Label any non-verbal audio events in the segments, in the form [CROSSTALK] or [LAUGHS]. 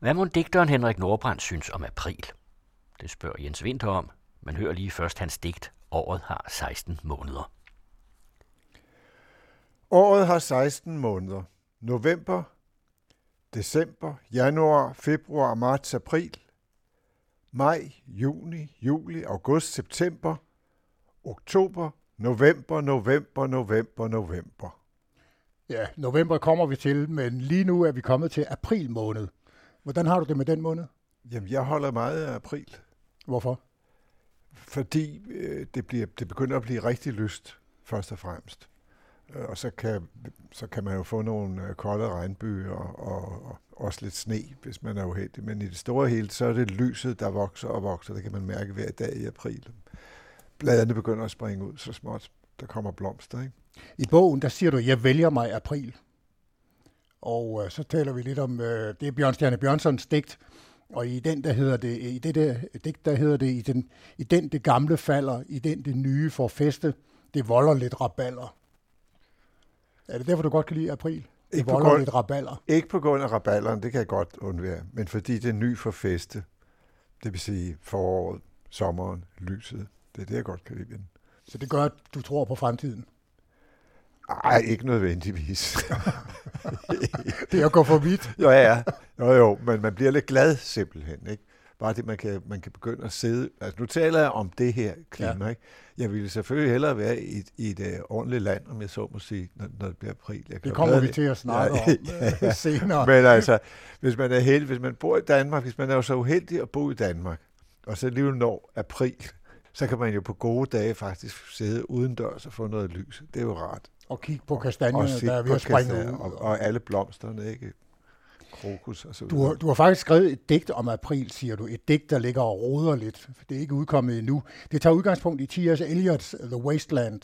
Hvad må digteren Henrik Nordbrandt synes om april? Det spørger Jens Winter om. Man hører lige først hans digt. Året har 16 måneder. Året har 16 måneder. November, december, januar, februar, marts, april, maj, juni, juli, august, september, oktober, november, november, november, november. Ja, november kommer vi til, men lige nu er vi kommet til april måned. Hvordan har du det med den måned? Jamen, jeg holder meget af april. Hvorfor? Fordi øh, det, bliver, det begynder at blive rigtig lyst, først og fremmest. Øh, og så kan, så kan man jo få nogle øh, kolde regnbyer og, og, og også lidt sne, hvis man er uheldig. Men i det store hele, så er det lyset, der vokser og vokser. Det kan man mærke hver dag i april. Bladene begynder at springe ud så småt. Der kommer blomster, ikke? I bogen, der siger du, jeg vælger mig april. Og øh, så taler vi lidt om, øh, det er Bjørn Stjerne Bjørnsons digt, og i den, der hedder det, i det der digt, der hedder det, i den, i den det gamle falder, i den det nye får feste, det volder lidt raballer. Er det derfor, du godt kan lide april? Det Ikke volder grund- lidt raballer. Ikke på grund af raballeren, det kan jeg godt undvære, men fordi det er ny for feste. Det vil sige foråret, sommeren, lyset. Det er det, jeg godt kan lide. Så det gør, at du tror på fremtiden. Ej, ikke nødvendigvis. [LAUGHS] Det er at gå for vidt. jo, ja. Jo, jo, men man bliver lidt glad simpelthen, ikke? Bare det, man kan, man kan begynde at sidde... Altså, nu taler jeg om det her klima, ja. ikke? Jeg ville selvfølgelig hellere være i et, i et uh, ordentligt land, om jeg så må sige, når, når det bliver april. Jeg Det kommer vi til at snakke Ja, om [LAUGHS] ja, øh, senere. Men altså, hvis man er heldig, hvis man bor i Danmark, hvis man er jo så uheldig at bo i Danmark, og så alligevel når april, så kan man jo på gode dage faktisk sidde udendørs og få noget lys. Det er jo rart. Og kigge på og kastanjerne, se der er ved på at springe kastanjer, ud. Og, og alle blomsterne, ikke? Krokus og så Du har, du har faktisk skrevet et digt om april, siger du. Et digt, der ligger og roder lidt. For det er ikke udkommet endnu. Det tager udgangspunkt i T.S. Eliot's The Wasteland.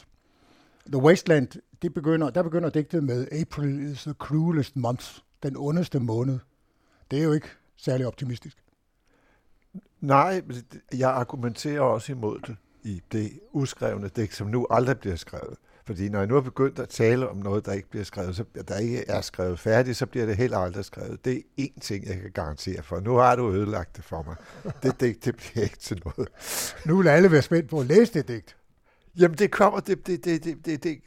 The Wasteland, det begynder, der begynder digtet med April is the cruelest month. Den ondeste måned. Det er jo ikke særlig optimistisk. Nej, jeg argumenterer også imod det i det uskrevne digt, som nu aldrig bliver skrevet. Fordi når jeg nu har begyndt at tale om noget, der ikke bliver skrevet, så der ikke er skrevet færdigt, så bliver det heller aldrig skrevet. Det er én ting, jeg kan garantere for. Nu har du ødelagt det for mig. Det digt, det bliver ikke til noget. Nu vil alle være spændt på at læse det digt. Jamen, det kommer, det, det, det, det, det, det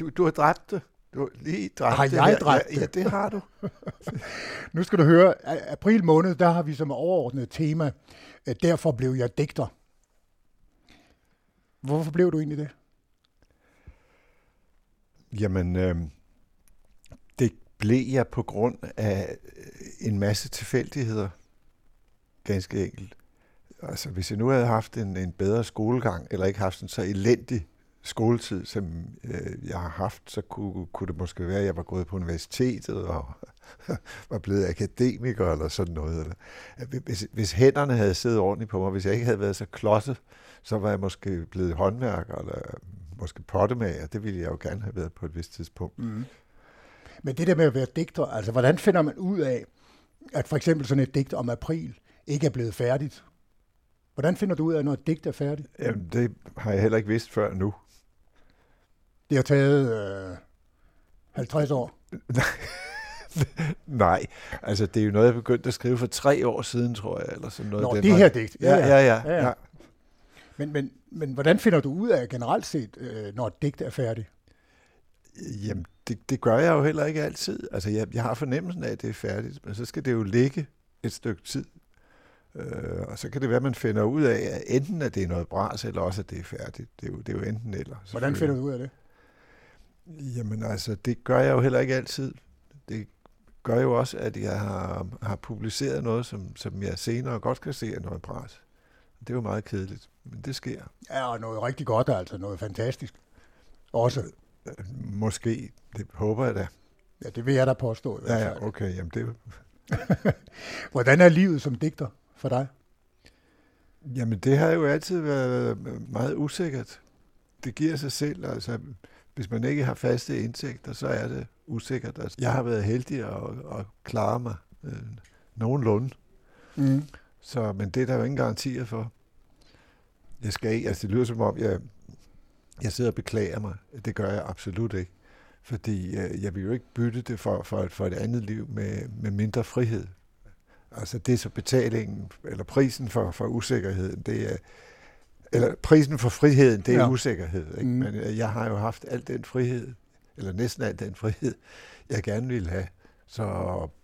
du, du har dræbt det. Du har lige dræbt Har det jeg her. dræbt ja, det? Ja, det har du. Nu skal du høre, april måned, der har vi som overordnet tema, derfor blev jeg digter. Hvorfor blev du egentlig det? Jamen, øh, det blev jeg på grund af øh, en masse tilfældigheder. Ganske enkelt. Altså, hvis jeg nu havde haft en, en bedre skolegang, eller ikke haft en så elendig skoletid, som øh, jeg har haft, så kunne, kunne det måske være, at jeg var gået på universitetet og [LAUGHS] var blevet akademiker eller sådan noget. Eller, øh, hvis, hvis hænderne havde siddet ordentligt på mig, hvis jeg ikke havde været så klodset, så var jeg måske blevet håndværker eller måske pottemager. Det ville jeg jo gerne have været på et vist tidspunkt. Mm. Men det der med at være digter, altså hvordan finder man ud af, at for eksempel sådan et digt om april ikke er blevet færdigt? Hvordan finder du ud af, når et digt er færdigt? Jamen, det har jeg heller ikke vidst før nu. Det har taget øh, 50 år. [LAUGHS] Nej, altså det er jo noget, jeg begyndte at skrive for tre år siden, tror jeg, eller sådan noget. Nå, det her digt. Ja, ja, ja. Ja, ja, ja. Men, men, men hvordan finder du ud af generelt set, øh, når et digt er færdigt? Jamen, det, det gør jeg jo heller ikke altid. Altså, jeg, jeg har fornemmelsen af, at det er færdigt, men så skal det jo ligge et stykke tid. Øh, og så kan det være, at man finder ud af, at enten at det er noget bras, eller også at det er færdigt. Det er jo, det er jo enten eller. Hvordan finder du ud af det? Jamen altså, det gør jeg jo heller ikke altid. Det gør jo også, at jeg har, har publiceret noget, som, som jeg senere godt kan se er noget bras. Det er jo meget kedeligt, men det sker. Ja, og noget rigtig godt, altså noget fantastisk. Også. Øh, Måske, det håber jeg da. Ja, det vil jeg da påstå. i Ja, ja, okay, jamen det [LAUGHS] Hvordan er livet som digter for dig? Jamen, det har jo altid været meget usikkert. Det giver sig selv. Altså, hvis man ikke har faste indtægter, så er det usikkert. Altså, jeg har været heldig at, at klare mig øh, nogenlunde. Mm. Så, men det er der jo ingen garantier for. Jeg skal ikke, altså det lyder som om, jeg, jeg sidder og beklager mig. Det gør jeg absolut ikke. Fordi øh, jeg vil jo ikke bytte det for, for, et, for et andet liv med, med mindre frihed. Altså det er så betalingen, eller prisen for, for usikkerheden, det er, eller prisen for friheden, det er ja. usikkerhed. Ikke? Mm. Men øh, jeg har jo haft al den frihed, eller næsten al den frihed, jeg gerne ville have. Så,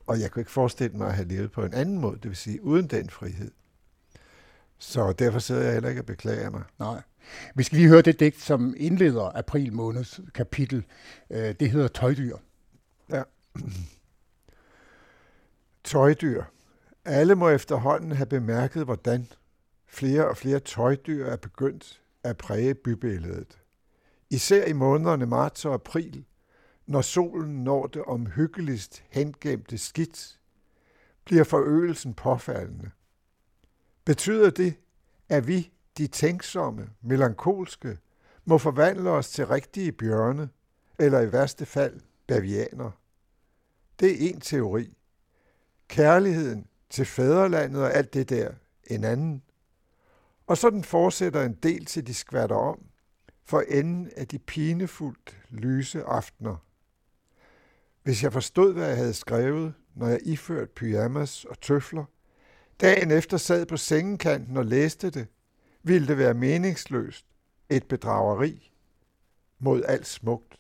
og jeg kunne ikke forestille mig at have levet på en anden måde, det vil sige uden den frihed. Så derfor sidder jeg heller ikke og beklager mig. Nej. Vi skal lige høre det digt, som indleder april måneds kapitel. Øh, det hedder Tøjdyr. Ja. Tøjdyr. Alle må efterhånden have bemærket, hvordan flere og flere tøjdyr er begyndt at præge bybilledet. Især i månederne marts og april, når solen når det omhyggeligst hengemte skidt, bliver forøgelsen påfaldende. Betyder det, at vi, de tænksomme, melankolske, må forvandle os til rigtige bjørne, eller i værste fald bavianer? Det er en teori. Kærligheden til fædrelandet og alt det der, en anden. Og så den fortsætter en del til de skvatter om, for enden af de pinefuldt lyse aftener. Hvis jeg forstod, hvad jeg havde skrevet, når jeg iført pyjamas og tøfler, dagen efter sad på sengekanten og læste det, ville det være meningsløst, et bedrageri mod alt smukt.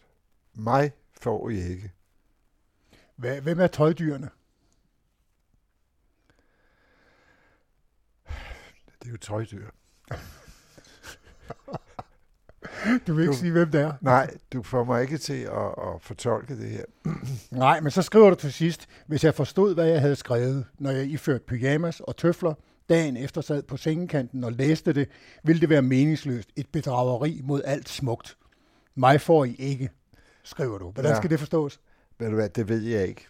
Mig får I ikke. Hvem er tøjdyrene? Det er jo tøjdyr. [LAUGHS] [LAUGHS] Du vil ikke du, sige, hvem det er? Nej, du får mig ikke til at, at fortolke det her. [CLEARS THROAT] nej, men så skriver du til sidst, hvis jeg forstod, hvad jeg havde skrevet, når jeg iførte pyjamas og tøfler, dagen efter sad på sengekanten og læste det, ville det være meningsløst. Et bedrageri mod alt smukt. Mig får I ikke, skriver du. Hvordan ja. skal det forstås? Ved du hvad, det ved jeg ikke.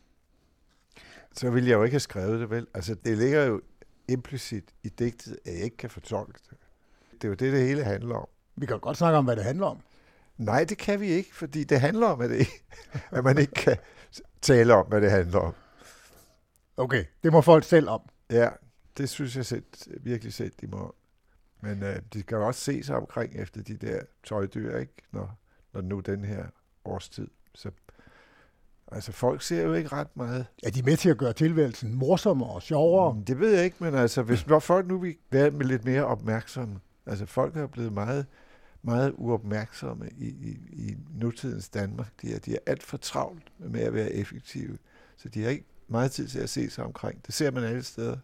Så ville jeg jo ikke have skrevet det, vel? Altså, det ligger jo implicit i digtet, at jeg ikke kan fortolke det. Det er jo det, det hele handler om. Vi kan godt snakke om, hvad det handler om. Nej, det kan vi ikke, fordi det handler om, at, det, [LAUGHS] at man ikke kan tale om, hvad det handler om. Okay, det må folk selv om. Ja, det synes jeg selv, virkelig selv, de må. Men øh, de kan jo også se sig omkring efter de der tøjdyr, ikke? Når, når nu den her årstid. Så, altså, folk ser jo ikke ret meget. Er de med til at gøre tilværelsen morsommere og sjovere? Mm, det ved jeg ikke, men altså, hvis folk nu vil være lidt mere opmærksomme, Altså folk er blevet meget, meget uopmærksomme i, i, i nutidens Danmark. De er, de er alt for travlt med at være effektive. Så de har ikke meget tid til at se sig omkring. Det ser man alle steder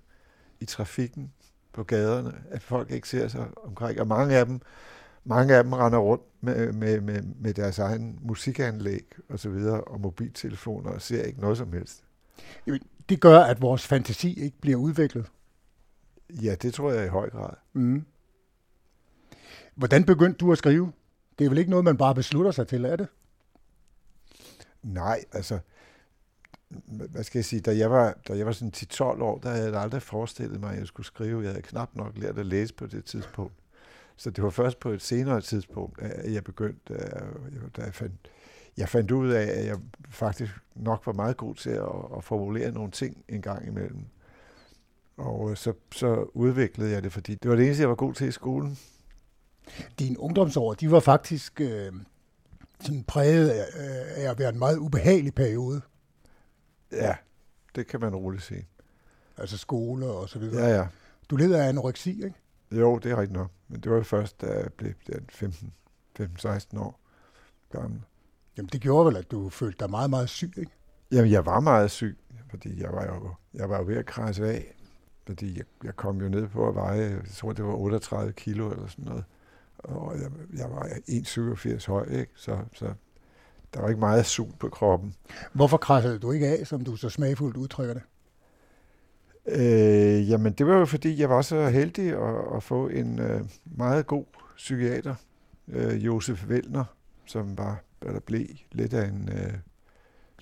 i trafikken, på gaderne, at folk ikke ser sig omkring. Og mange af dem, mange af dem render rundt med, med, med, med deres egen musikanlæg og så videre, og mobiltelefoner, og ser ikke noget som helst. Det gør, at vores fantasi ikke bliver udviklet. Ja, det tror jeg i høj grad. Mm. Hvordan begyndte du at skrive? Det er vel ikke noget, man bare beslutter sig til, er det? Nej, altså, hvad skal jeg sige, da jeg var, da jeg var sådan 10-12 år, der havde jeg aldrig forestillet mig, at jeg skulle skrive. Jeg havde knap nok lært at læse på det tidspunkt. Så det var først på et senere tidspunkt, at jeg begyndte, da jeg fandt, jeg fandt ud af, at jeg faktisk nok var meget god til at, at formulere nogle ting en gang imellem. Og øh, så, så udviklede jeg det, fordi det var det eneste, jeg var god til i skolen. Dine ungdomsår, de var faktisk øh, sådan præget af, af at være en meget ubehagelig periode. Ja, det kan man roligt sige. Altså skole og så videre. Ja, ja. Du led af anoreksi, ikke? Jo, det er rigtigt nok. Men det var først, da jeg blev 15-16 år gammel. Jamen, det gjorde vel, at du følte dig meget, meget syg, ikke? Jamen, jeg var meget syg, fordi jeg var jo, jeg var jo ved at krasse af. Fordi jeg, jeg kom jo ned på at veje, jeg tror, det var 38 kilo eller sådan noget og jeg, jeg var 1,87 høj, ikke? Så, så der var ikke meget sul på kroppen. Hvorfor krassede du ikke af, som du så smagfuldt udtrykker det? Øh, jamen, det var jo fordi, jeg var så heldig at, at få en øh, meget god psykiater, øh, Josef Vellner, som var, eller blev lidt af en øh,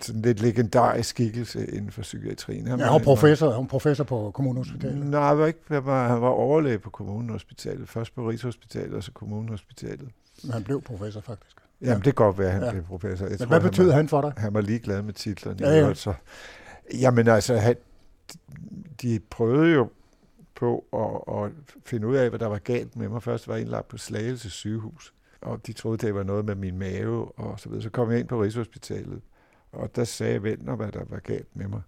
sådan lidt legendarisk skikkelse inden for psykiatrien. Han ja, han var professor, han var professor på Kommunehospitalet. Nej, han var, ikke, han var, han var overlæge på Kommunehospitalet. Først på Rigshospitalet, og så Kommunehospitalet. Men han blev professor, faktisk. Jamen, det kan godt være, at han ja. blev professor. Jeg Men tror, hvad betød han, han for dig? Han var ligeglad med titlerne. Ja, ja. Altså. Jamen altså, han, de prøvede jo på at, at finde ud af, hvad der var galt med mig. Først var jeg indlagt på Slagelse sygehus, og de troede, det var noget med min mave og så videre. Så kom jeg ind på Rigshospitalet, og der sagde Ventner, hvad der var galt med mig.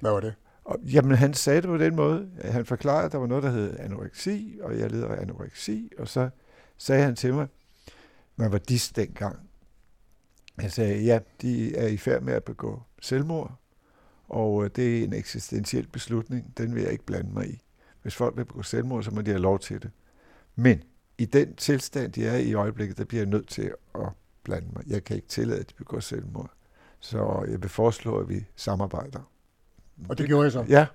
Hvad var det? Og, jamen, han sagde det på den måde. Han forklarede, at der var noget, der hed anoreksi, og jeg lider af anoreksi, og så sagde han til mig, man var dis dengang. Han sagde, ja, de er i færd med at begå selvmord, og øh, det er en eksistentiel beslutning, den vil jeg ikke blande mig i. Hvis folk vil begå selvmord, så må de have lov til det. Men i den tilstand, de er i øjeblikket, der bliver jeg nødt til at blande mig. Jeg kan ikke tillade, at de begår selvmord. Så jeg vil foreslå, at vi samarbejder. Og det gjorde jeg så? Ja,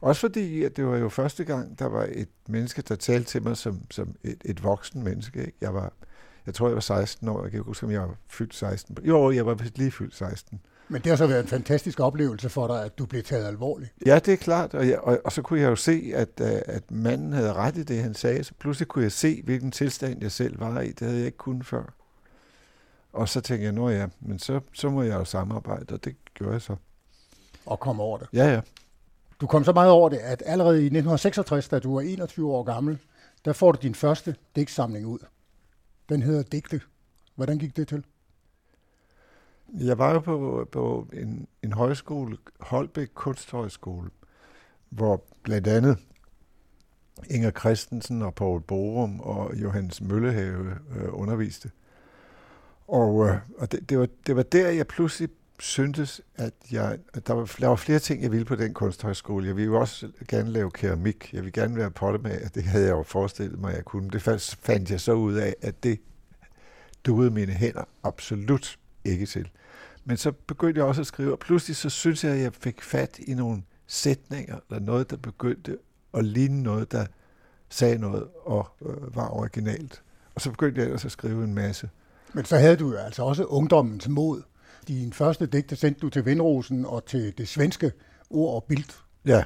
også fordi, at det var jo første gang, der var et menneske, der talte til mig som, som et, et voksen menneske. Ikke? Jeg var, jeg tror, jeg var 16 år. Jeg kan ikke huske, om jeg var fyldt 16. Jo, jeg var lige fyldt 16. Men det har så været en fantastisk oplevelse for dig, at du blev taget alvorligt. Ja, det er klart. Og, jeg, og, og så kunne jeg jo se, at, øh, at manden havde ret i det, han sagde. Så pludselig kunne jeg se, hvilken tilstand jeg selv var i. Det havde jeg ikke kunnet før. Og så tænkte jeg, nu ja, men så, så må jeg jo samarbejde, og det gjorde jeg så. Og kom over det. Ja, ja. Du kom så meget over det, at allerede i 1966, da du var 21 år gammel, der får du din første digtsamling ud. Den hedder Digte. Hvordan gik det til? Jeg var jo på, på en, en højskole, Holbæk Kunsthøjskole, hvor blandt andet Inger Christensen og Paul Borum og Johannes Møllehave øh, underviste. Og, øh, og det, det, var, det var der, jeg pludselig syntes, at, jeg, at der, var, der var flere ting, jeg ville på den kunsthøjskole. Jeg ville jo også gerne lave keramik. Jeg ville gerne være pottemager. Det havde jeg jo forestillet mig, at jeg kunne. Det fandt jeg så ud af, at det duede mine hænder absolut ikke til. Men så begyndte jeg også at skrive, og pludselig så synes jeg, at jeg fik fat i nogle sætninger, eller noget, der begyndte at ligne noget, der sagde noget og øh, var originalt. Og så begyndte jeg ellers at skrive en masse. Men så havde du jo altså også ungdommens mod. Din første digte sendte du til Vindrosen og til det svenske ord og bild. Ja.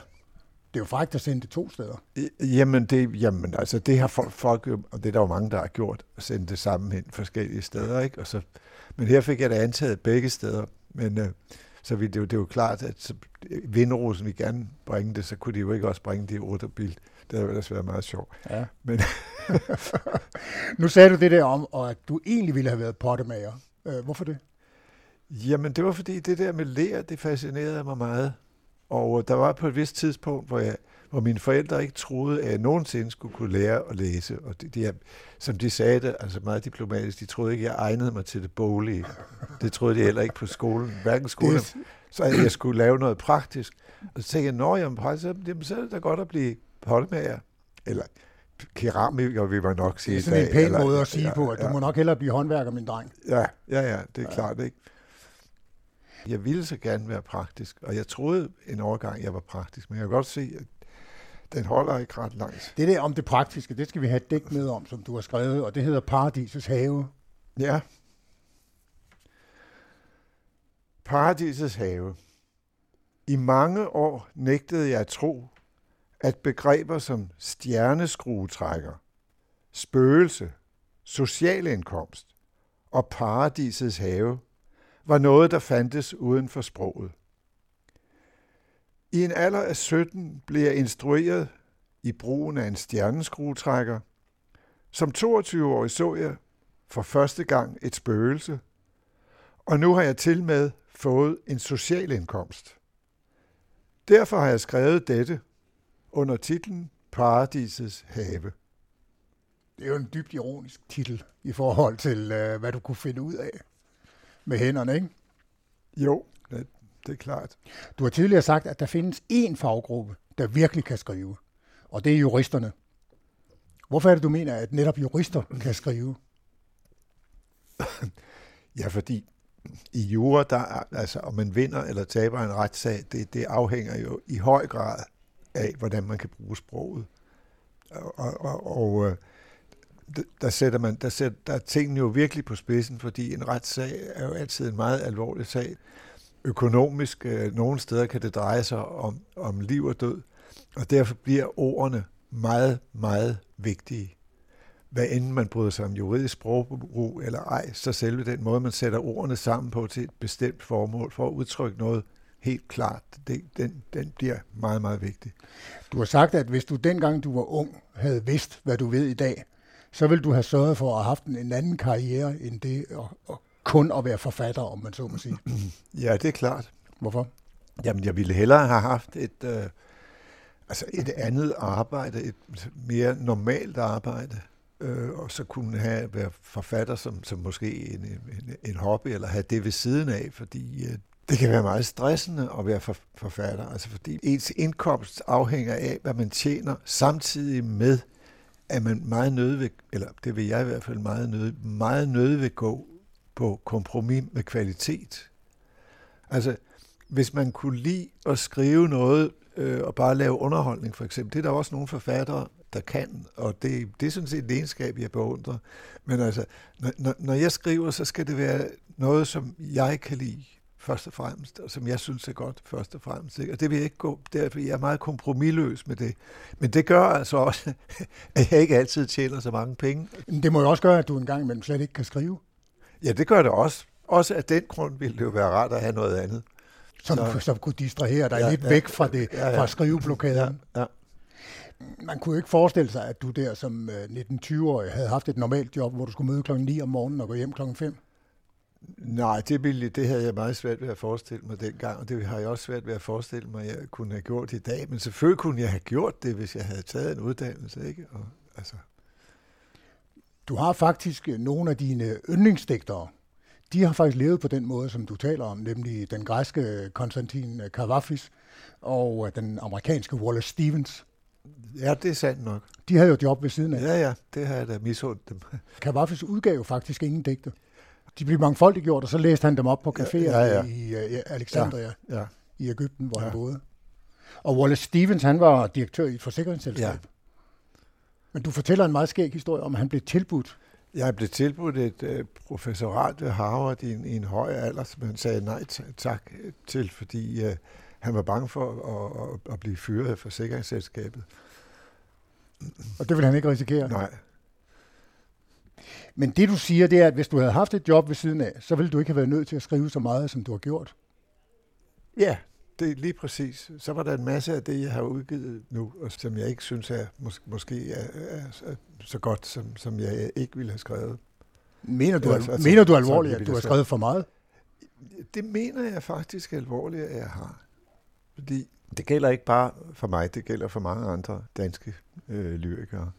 Det er jo faktisk at sende det to steder. Jamen, det, jamen altså, det har folk, folk og det er der jo mange, der har gjort, at sende det sammen hen forskellige steder, ikke? Og så, men her fik jeg det antaget begge steder. Men øh, så vi, det, jo, det er jo klart, at Vindrosen vil gerne bringe det, så kunne de jo ikke også bringe det ord og bild. Det havde ellers været meget sjovt. Ja. Men [LAUGHS] nu sagde du det der om, og at du egentlig ville have været pottemager. Øh, hvorfor det? Jamen, det var fordi det der med lær, det fascinerede mig meget. Og øh, der var på et vist tidspunkt, hvor, jeg, hvor mine forældre ikke troede, at jeg nogensinde skulle kunne lære at læse. Og de, de, som de sagde det, altså meget diplomatisk, de troede ikke, at jeg egnede mig til det boglige. Det troede de heller ikke på skolen, hverken skolen. Så jeg skulle lave noget praktisk. Og så tænkte jeg, nå, jamen, så, jamen, så er det da godt at blive pottemager. Eller keramiker, vi var nok sige. Det er sådan en pæn eller, måde at sige ja, på, at ja. du må nok hellere blive håndværker, min dreng. Ja, ja, ja, det er ja. klart, ikke? Jeg ville så gerne være praktisk, og jeg troede en overgang, jeg var praktisk, men jeg kan godt se, at den holder ikke ret langt. Det der om det praktiske, det skal vi have et dæk med om, som du har skrevet, og det hedder Paradisets have. Ja. Paradisets have. I mange år nægtede jeg at tro, at begreber som stjerneskruetrækker, spøgelse, social indkomst og paradisets have var noget, der fandtes uden for sproget. I en alder af 17 blev jeg instrueret i brugen af en stjerneskruetrækker. Som 22-årig så jeg for første gang et spøgelse, og nu har jeg til med fået en social indkomst. Derfor har jeg skrevet dette under titlen Paradisets have. Det er jo en dybt ironisk titel i forhold til, uh, hvad du kunne finde ud af med hænderne, ikke? Jo, det, det er klart. Du har tidligere sagt, at der findes én faggruppe, der virkelig kan skrive, og det er juristerne. Hvorfor er det, du mener, at netop jurister kan skrive? [CLEARS THROAT] ja, fordi i jura, der, altså, om man vinder eller taber en retssag, det, det afhænger jo i høj grad af, hvordan man kan bruge sproget. Og, og, og øh, der sætter man, der sætter der er tingene jo virkelig på spidsen, fordi en retssag er jo altid en meget alvorlig sag. Økonomisk, øh, nogle steder kan det dreje sig om, om liv og død, og derfor bliver ordene meget, meget vigtige. Hvad enten man bryder sig om juridisk sprogbrug eller ej, så selve den måde, man sætter ordene sammen på til et bestemt formål for at udtrykke noget helt klart, det, den, den bliver meget, meget vigtig. Du har sagt, at hvis du dengang du var ung havde vidst, hvad du ved i dag, så vil du have sørget for at have haft en anden karriere end det og, og kun at være forfatter, om man så må sige. [CLEARS THROAT] Ja, det er klart. Hvorfor? Jamen, jeg ville hellere have haft et, øh, altså et andet arbejde, et mere normalt arbejde, øh, og så kunne have være forfatter som, som måske en, en, en hobby, eller have det ved siden af, fordi øh, det kan være meget stressende at være for, forfatter, altså fordi ens indkomst afhænger af, hvad man tjener, samtidig med, at man meget nødt eller det vil jeg i hvert fald meget nødt, meget nødt gå på kompromis med kvalitet. Altså, hvis man kunne lide at skrive noget øh, og bare lave underholdning for eksempel, det er der også nogle forfattere, der kan, og det, det er sådan set et egenskab, jeg beundrer. Men altså, når, når jeg skriver, så skal det være noget, som jeg kan lide først og fremmest, og som jeg synes er godt først og fremmest. Ikke? Og det vil jeg ikke gå, derfor jeg er meget kompromilløs med det. Men det gør altså også, [LAUGHS] at jeg ikke altid tjener så mange penge. Det må jo også gøre, at du en gang imellem slet ikke kan skrive. Ja, det gør det også. Også af den grund ville det jo være rart at have noget andet. Som, så, som kunne distrahere dig ja, lidt ja, væk fra, det, ja, ja. fra skriveblokaden. Ja, ja. Man kunne jo ikke forestille sig, at du der som 19-20-årig øh, havde haft et normalt job, hvor du skulle møde klokken 9 om morgenen og gå hjem klokken 5. Nej, det, ville, det havde jeg meget svært ved at forestille mig dengang, og det har jeg også svært ved at forestille mig, at jeg kunne have gjort i dag. Men selvfølgelig kunne jeg have gjort det, hvis jeg havde taget en uddannelse. Ikke? Og, altså. Du har faktisk øh, nogle af dine yndlingsdigtere. De har faktisk levet på den måde, som du taler om, nemlig den græske Konstantin Kavafis og øh, den amerikanske Wallace Stevens. Ja, det er sandt nok. De havde jo job ved siden af. Ja, ja, det har jeg da misundt dem. Kavafis udgav jo faktisk ingen digte de blev mangfoldigt gjort, og så læste han dem op på caféer ja, ja, ja. i uh, Alexandria ja, ja. i Ægypten, hvor ja. han boede. Og Wallace Stevens, han var direktør i et forsikringsselskab. Ja. Men du fortæller en meget skæg historie om, at han blev tilbudt. Jeg blev tilbudt et uh, professorat ved Harvard i en, i en høj alder, som han sagde nej tak til, fordi uh, han var bange for at, at, at blive fyret af forsikringsselskabet. Og det ville han ikke risikere? Nej. Men det du siger, det er, at hvis du havde haft et job ved siden af, så ville du ikke have været nødt til at skrive så meget, som du har gjort. Ja, det er lige præcis. Så var der en masse af det, jeg har udgivet nu, og som jeg ikke synes er mås- måske er, er, er så godt, som, som jeg ikke ville have skrevet. Mener du, altså, mener du alvorligt, at du har skrevet for meget? Det mener jeg faktisk alvorligt, at jeg har. Fordi det gælder ikke bare for mig, det gælder for mange andre danske øh, lyrikere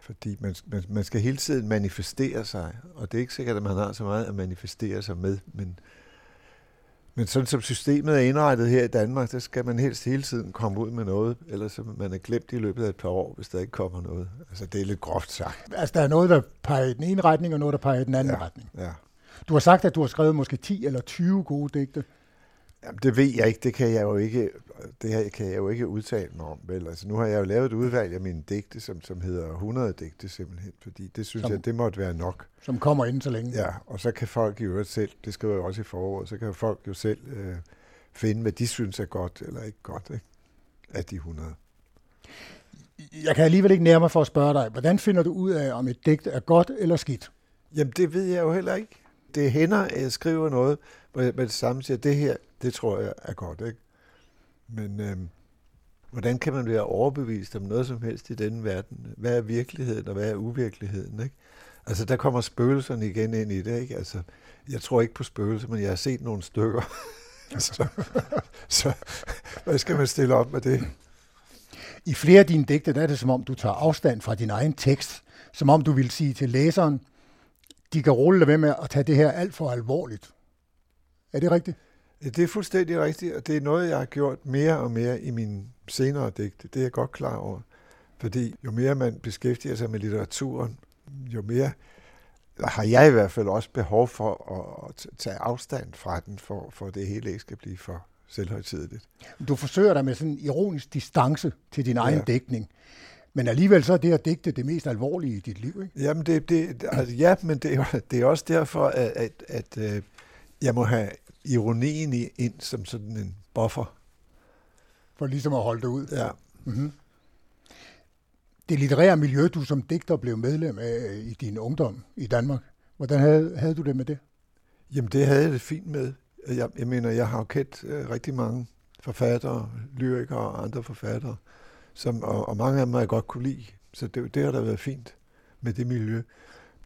fordi man, man, man skal hele tiden manifestere sig, og det er ikke sikkert, at man har så meget at manifestere sig med, men, men sådan som systemet er indrettet her i Danmark, der skal man helst hele tiden komme ud med noget, ellers så man er glemt i løbet af et par år, hvis der ikke kommer noget. Altså det er lidt groft sagt. Altså der er noget, der peger i den ene retning, og noget, der peger i den anden ja, retning. Ja. Du har sagt, at du har skrevet måske 10 eller 20 gode digte. Jamen, det ved jeg ikke. Det kan jeg jo ikke, det her kan jeg jo ikke udtale mig om. Vel? Altså, nu har jeg jo lavet et udvalg af mine digte, som, som hedder 100 digte simpelthen, fordi det synes som, jeg, det måtte være nok. Som kommer inden så længe. Ja, og så kan folk i øvrigt selv, det skriver jeg også i foråret, så kan folk jo selv øh, finde, hvad de synes er godt eller ikke godt ikke? af de 100. Jeg kan alligevel ikke nærme mig for at spørge dig, hvordan finder du ud af, om et digt er godt eller skidt? Jamen, det ved jeg jo heller ikke. Det hænder, at jeg skriver noget, hvor jeg med det samme siger, det her, det tror jeg er godt, ikke? Men øh, hvordan kan man være overbevist om noget som helst i denne verden? Hvad er virkeligheden, og hvad er uvirkeligheden, ikke? Altså, der kommer spøgelserne igen ind i det, ikke? Altså, jeg tror ikke på spøgelser, men jeg har set nogle stykker. [LAUGHS] så, så hvad skal man stille op med det? I flere af dine digte, der er det som om, du tager afstand fra din egen tekst. Som om du vil sige til læseren, de kan rulle ved med at tage det her alt for alvorligt. Er det rigtigt? Det er fuldstændig rigtigt, og det er noget, jeg har gjort mere og mere i mine senere digte. Det er jeg godt klar over. Fordi jo mere man beskæftiger sig med litteraturen, jo mere har jeg i hvert fald også behov for at tage afstand fra den, for, for det hele ikke skal blive for selvhøjtidligt. Du forsøger dig med sådan en ironisk distance til din egen ja. dækning. Men alligevel så er det at digte det mest alvorlige i dit liv, ikke? Jamen, det, det, altså, ja, men det er, det er også derfor, at, at, at, at øh, jeg må have ironien ind som sådan en buffer. For ligesom at holde det ud? Ja. Mm-hmm. Det litterære miljø, du som digter blev medlem af i din ungdom i Danmark, hvordan havde, havde du det med det? Jamen, det havde jeg det fint med. Jeg, jeg mener, jeg har jo kendt uh, rigtig mange forfattere, lyrikere og andre forfattere, som, og, og mange af dem har jeg godt kunne lide. Så det, det har da været fint med det miljø.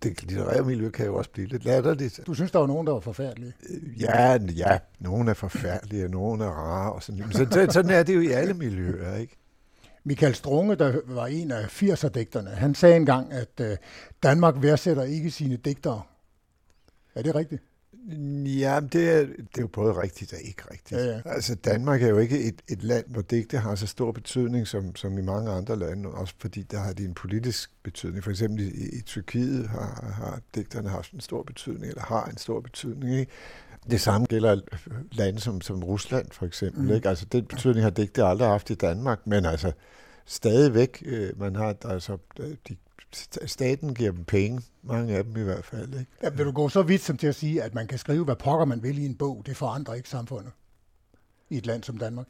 Det litterære miljø kan jo også blive lidt latterligt. Du synes, der var nogen, der var forfærdelige? Ja, ja, nogen er forfærdelige, og nogen er rare. Og sådan. Men så, sådan er det jo i alle miljøer, ikke? Michael Strunge, der var en af 80'er-digterne, han sagde engang, at øh, Danmark værdsætter ikke sine digtere. Er det rigtigt? Ja, det er, det er jo både rigtigt og ikke rigtigt. Ja, ja. Altså Danmark er jo ikke et, et land, hvor digte har så stor betydning som, som i mange andre lande, også fordi der har de en politisk betydning. For eksempel i, i Tyrkiet har, har digterne haft en stor betydning, eller har en stor betydning. Ikke? Det samme gælder lande som, som Rusland for eksempel. Mm. Ikke? Altså den betydning har digte aldrig haft i Danmark, men altså stadigvæk, øh, man har altså de staten giver dem penge, mange af dem i hvert fald. Ikke? Ja, vil du gå så vidt som til at sige, at man kan skrive, hvad pokker man vil i en bog, det forandrer ikke samfundet i et land som Danmark?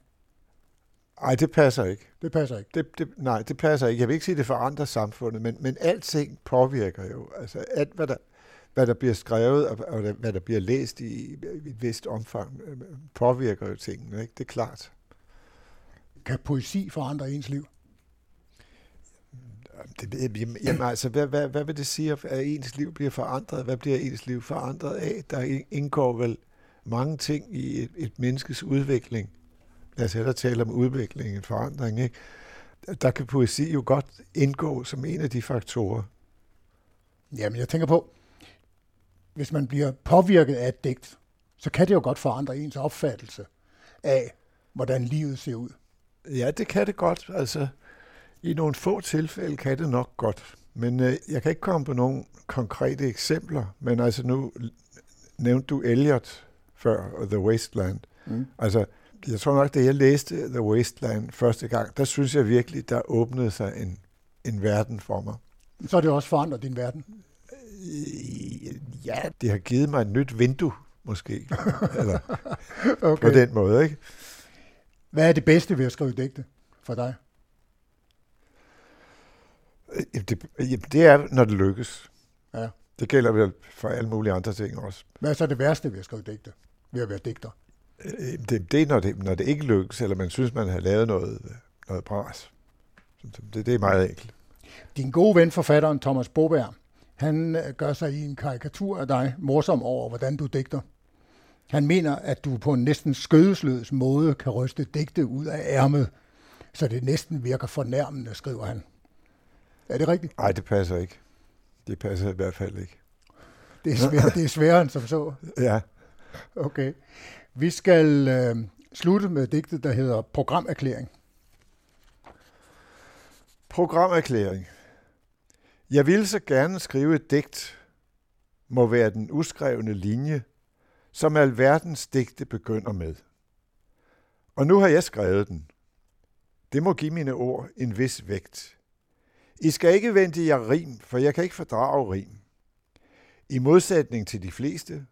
Nej, det passer ikke. Det passer ikke? Det, det, nej, det passer ikke. Jeg vil ikke sige, at det forandrer samfundet, men, men alting påvirker jo. Altså alt, hvad der, hvad der bliver skrevet, og, og hvad der bliver læst i, i et vist omfang, øh, påvirker jo tingene. Ikke? Det er klart. Kan poesi forandre ens liv? Det, jamen altså, hvad, hvad, hvad vil det sige, at ens liv bliver forandret? Hvad bliver ens liv forandret af? Der indgår vel mange ting i et, et menneskes udvikling. Lad os hellere tale om udvikling, en forandring. Ikke? Der kan poesi jo godt indgå som en af de faktorer. Jamen, jeg tænker på, hvis man bliver påvirket af et digt, så kan det jo godt forandre ens opfattelse af, hvordan livet ser ud. Ja, det kan det godt. Altså, i nogle få tilfælde kan det nok godt, men øh, jeg kan ikke komme på nogle konkrete eksempler, men altså nu nævnte du Eliot før, og The Wasteland. Mm. Altså, jeg tror nok, da jeg læste The Wasteland første gang, der synes jeg virkelig, der åbnede sig en, en verden for mig. Så har det også forandret din verden? Øh, ja, det har givet mig et nyt vindue, måske. [LAUGHS] Eller okay. på den måde, ikke? Hvad er det bedste ved at skrive digte for dig? Øh, det, det er, når det lykkes. Ja. Det gælder vel for alle mulige andre ting også. Hvad er så det værste ved at skrive digte? Ved at være digter? Øh, det, det er, når det, når det ikke lykkes, eller man synes, man har lavet noget, noget bras. Det, det er meget enkelt. Din gode ven, forfatteren Thomas Boberg, han øh, gør sig i en karikatur af dig morsom over, hvordan du digter. Han mener, at du på en næsten skødesløs måde kan ryste digte ud af ærmet, så det næsten virker fornærmende, skriver han. Er det rigtigt? Nej, det passer ikke. Det passer i hvert fald ikke. Det er, svær, det er sværere end som så. [LAUGHS] Ja. Okay. Vi skal øh, slutte med digtet, der hedder Programerklæring. Programerklæring. Jeg ville så gerne skrive et digt, må være den uskrevne linje, som alverdens digte begynder med. Og nu har jeg skrevet den. Det må give mine ord en vis vægt. I skal ikke vente jer rim, for jeg kan ikke fordrage rim. I modsætning til de fleste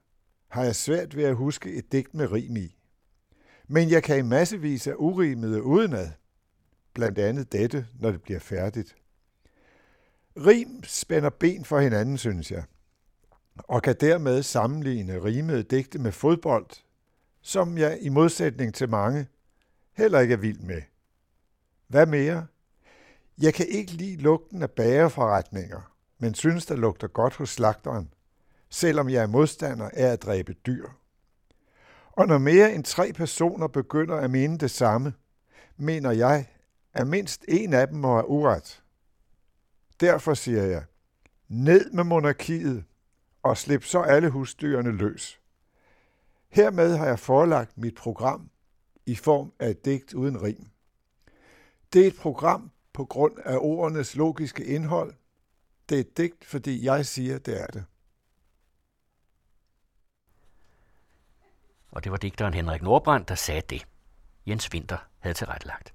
har jeg svært ved at huske et digt med rim i. Men jeg kan i massevis af urimede udenad, blandt andet dette, når det bliver færdigt. Rim spænder ben for hinanden, synes jeg, og kan dermed sammenligne rimede digte med fodbold, som jeg i modsætning til mange heller ikke er vild med. Hvad mere? Jeg kan ikke lide lugten af bagerforretninger, men synes, der lugter godt hos slagteren, selvom jeg er modstander af at dræbe dyr. Og når mere end tre personer begynder at mene det samme, mener jeg, at mindst en af dem må have uret. Derfor siger jeg, ned med monarkiet og slip så alle husdyrene løs. Hermed har jeg forelagt mit program i form af et digt uden rim. Det er et program på grund af ordenes logiske indhold. Det er et digt, fordi jeg siger, det er det. Og det var digteren Henrik Nordbrand, der sagde det. Jens Winter havde tilrettelagt.